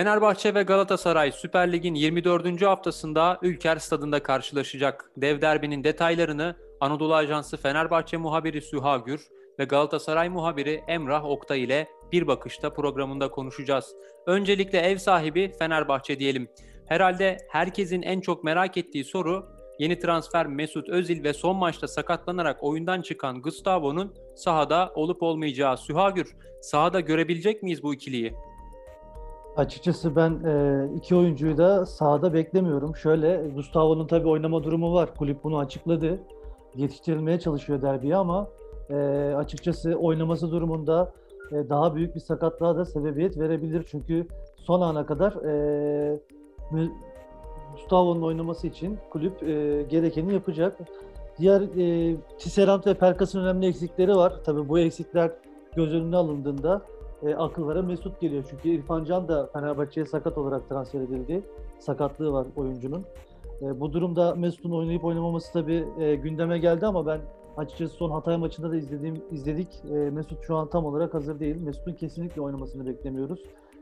Fenerbahçe ve Galatasaray Süper Lig'in 24. haftasında Ülker Stadında karşılaşacak. Dev derbinin detaylarını Anadolu Ajansı Fenerbahçe muhabiri Süha Gür ve Galatasaray muhabiri Emrah Oktay ile bir bakışta programında konuşacağız. Öncelikle ev sahibi Fenerbahçe diyelim. Herhalde herkesin en çok merak ettiği soru yeni transfer Mesut Özil ve son maçta sakatlanarak oyundan çıkan Gustavo'nun sahada olup olmayacağı. Süha Gür, sahada görebilecek miyiz bu ikiliyi? Açıkçası ben e, iki oyuncuyu da sahada beklemiyorum. Şöyle Gustavo'nun tabii oynama durumu var. Kulüp bunu açıkladı. Yetiştirilmeye çalışıyor derbiye ama e, açıkçası oynaması durumunda e, daha büyük bir sakatlığa da sebebiyet verebilir. Çünkü son ana kadar e, Gustavo'nun oynaması için kulüp e, gerekeni yapacak. Diğer e, Tisserand ve Perkas'ın önemli eksikleri var. Tabii bu eksikler göz önüne alındığında e, akıllara Mesut geliyor. Çünkü İrfan Can da Fenerbahçe'ye sakat olarak transfer edildi. Sakatlığı var oyuncunun. E, bu durumda Mesut'un oynayıp oynamaması tabii e, gündeme geldi ama ben açıkçası son Hatay maçında da izlediğim izledik. E, Mesut şu an tam olarak hazır değil. Mesut'un kesinlikle oynamasını beklemiyoruz.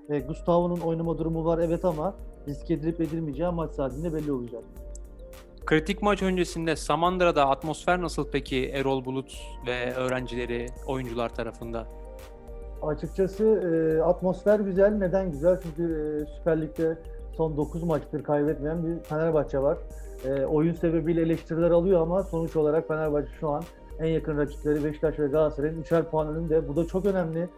E, Gustavo'nun oynama durumu var evet ama risk edilip edilmeyeceği maç saatinde belli olacak. Kritik maç öncesinde Samandıra'da atmosfer nasıl peki Erol Bulut ve öğrencileri, oyuncular tarafında? Açıkçası e, atmosfer güzel. Neden güzel? Çünkü e, Süper Lig'de son 9 maçtır kaybetmeyen bir Fenerbahçe var. E, oyun sebebiyle eleştiriler alıyor ama sonuç olarak Fenerbahçe şu an en yakın rakipleri Beşiktaş ve Galatasaray'ın 3'er puan önünde. Bu da çok önemli.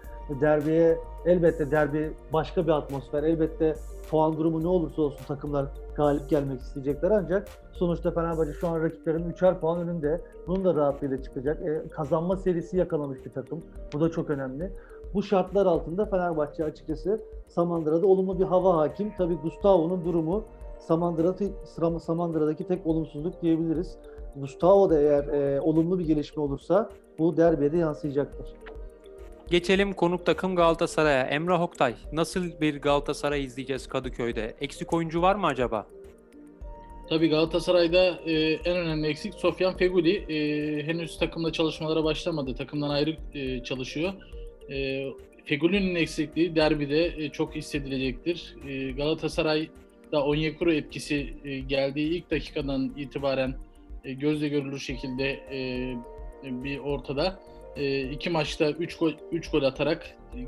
Derbiye elbette derbi başka bir atmosfer. Elbette puan durumu ne olursa olsun takımlar galip gelmek isteyecekler ancak sonuçta Fenerbahçe şu an rakiplerin 3'er puan önünde. Bunun da rahatlığıyla çıkacak. E, kazanma serisi yakalamış bir takım. Bu da çok önemli. Bu şartlar altında Fenerbahçe açıkçası Samandıra'da olumlu bir hava hakim. Tabi Gustavo'nun durumu Samandıra'da Samandıra'daki tek olumsuzluk diyebiliriz. Gustavo da eğer e, olumlu bir gelişme olursa bu derbide yansıyacaktır. Geçelim konuk takım Galatasaray'a. Emrah Oktay, nasıl bir Galatasaray izleyeceğiz Kadıköy'de? Eksik oyuncu var mı acaba? Tabii Galatasaray'da e, en önemli eksik Sofyan Feguli. E, henüz takımda çalışmalara başlamadı. Takımdan ayrı e, çalışıyor. E, Feguli'nin eksikliği derbide e, çok hissedilecektir. E, Galatasaray'da Onyekuru etkisi e, geldiği ilk dakikadan itibaren e, gözle görülür şekilde e, bir ortada. E, iki maçta 3 gol, üç gol atarak e,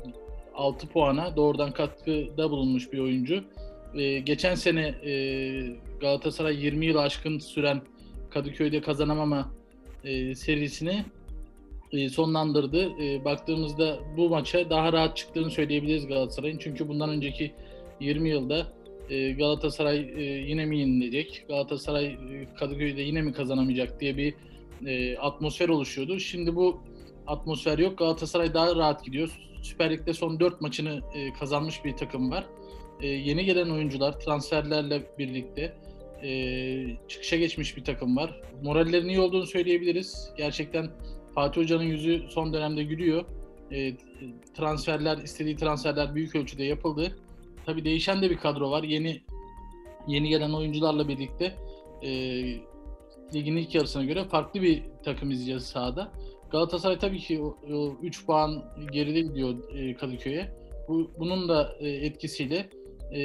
6 puana doğrudan katkıda bulunmuş bir oyuncu. E, geçen sene e, Galatasaray 20 yıl aşkın süren Kadıköy'de kazanamama e, serisini sonlandırdı. E, baktığımızda bu maça daha rahat çıktığını söyleyebiliriz Galatasaray'ın. Çünkü bundan önceki 20 yılda e, Galatasaray yine mi yenilecek, Galatasaray Kadıköy'de yine mi kazanamayacak diye bir atmosfer oluşuyordu. Şimdi bu atmosfer yok. Galatasaray daha rahat gidiyor. Süper Lig'de son 4 maçını kazanmış bir takım var. Yeni gelen oyuncular transferlerle birlikte çıkışa geçmiş bir takım var. Morallerin iyi olduğunu söyleyebiliriz. Gerçekten Fatih Hoca'nın yüzü son dönemde gülüyor. E, transferler, istediği transferler büyük ölçüde yapıldı. Tabi değişen de bir kadro var. Yeni yeni gelen oyuncularla birlikte e, ligin ilk yarısına göre farklı bir takım izleyeceğiz sahada. Galatasaray tabii ki 3 puan geride gidiyor e, Kadıköy'e. Bu, bunun da e, etkisiyle e,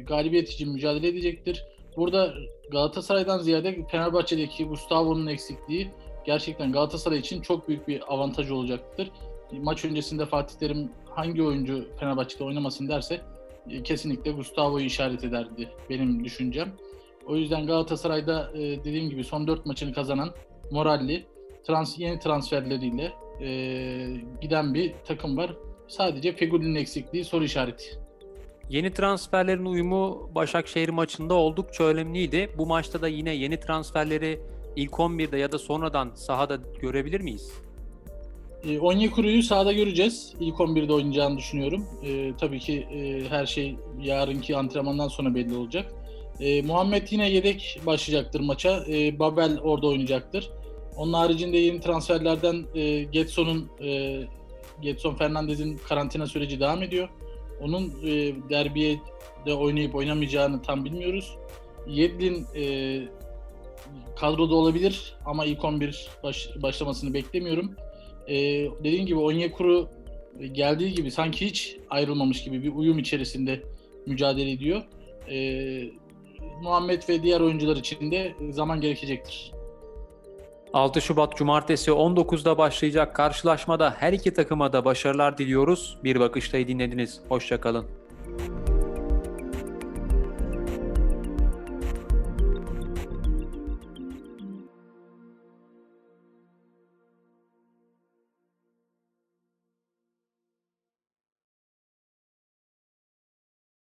galibiyet için mücadele edecektir. Burada Galatasaray'dan ziyade Fenerbahçe'deki Gustavo'nun eksikliği gerçekten Galatasaray için çok büyük bir avantaj olacaktır. Maç öncesinde Fatih Terim hangi oyuncu Fenerbahçe'de oynamasın derse e, kesinlikle Gustavo'yu işaret ederdi benim düşüncem. O yüzden Galatasaray'da e, dediğim gibi son 4 maçını kazanan moralli, trans, yeni transferleriyle e, giden bir takım var. Sadece Fegüli'nin eksikliği soru işareti. Yeni transferlerin uyumu Başakşehir maçında oldukça önemliydi. Bu maçta da yine yeni transferleri ilk 11'de ya da sonradan sahada görebilir miyiz? E, Onyekuru'yu sahada göreceğiz. İlk 11'de oynayacağını düşünüyorum. E, tabii ki e, her şey yarınki antrenmandan sonra belli olacak. E, Muhammed yine yedek başlayacaktır maça. E, Babel orada oynayacaktır. Onun haricinde yeni transferlerden e, Getson'un e, Getson Fernandez'in karantina süreci devam ediyor. Onun e, derbiye de oynayıp oynamayacağını tam bilmiyoruz. Yedlin e, kadroda olabilir ama ilk 11 baş, başlamasını beklemiyorum. Ee, dediğim gibi Onyekuru geldiği gibi sanki hiç ayrılmamış gibi bir uyum içerisinde mücadele ediyor. E, Muhammed ve diğer oyuncular için de zaman gerekecektir. 6 Şubat Cumartesi 19'da başlayacak karşılaşmada her iki takıma da başarılar diliyoruz. Bir bakıştayı dinlediniz. Hoşçakalın.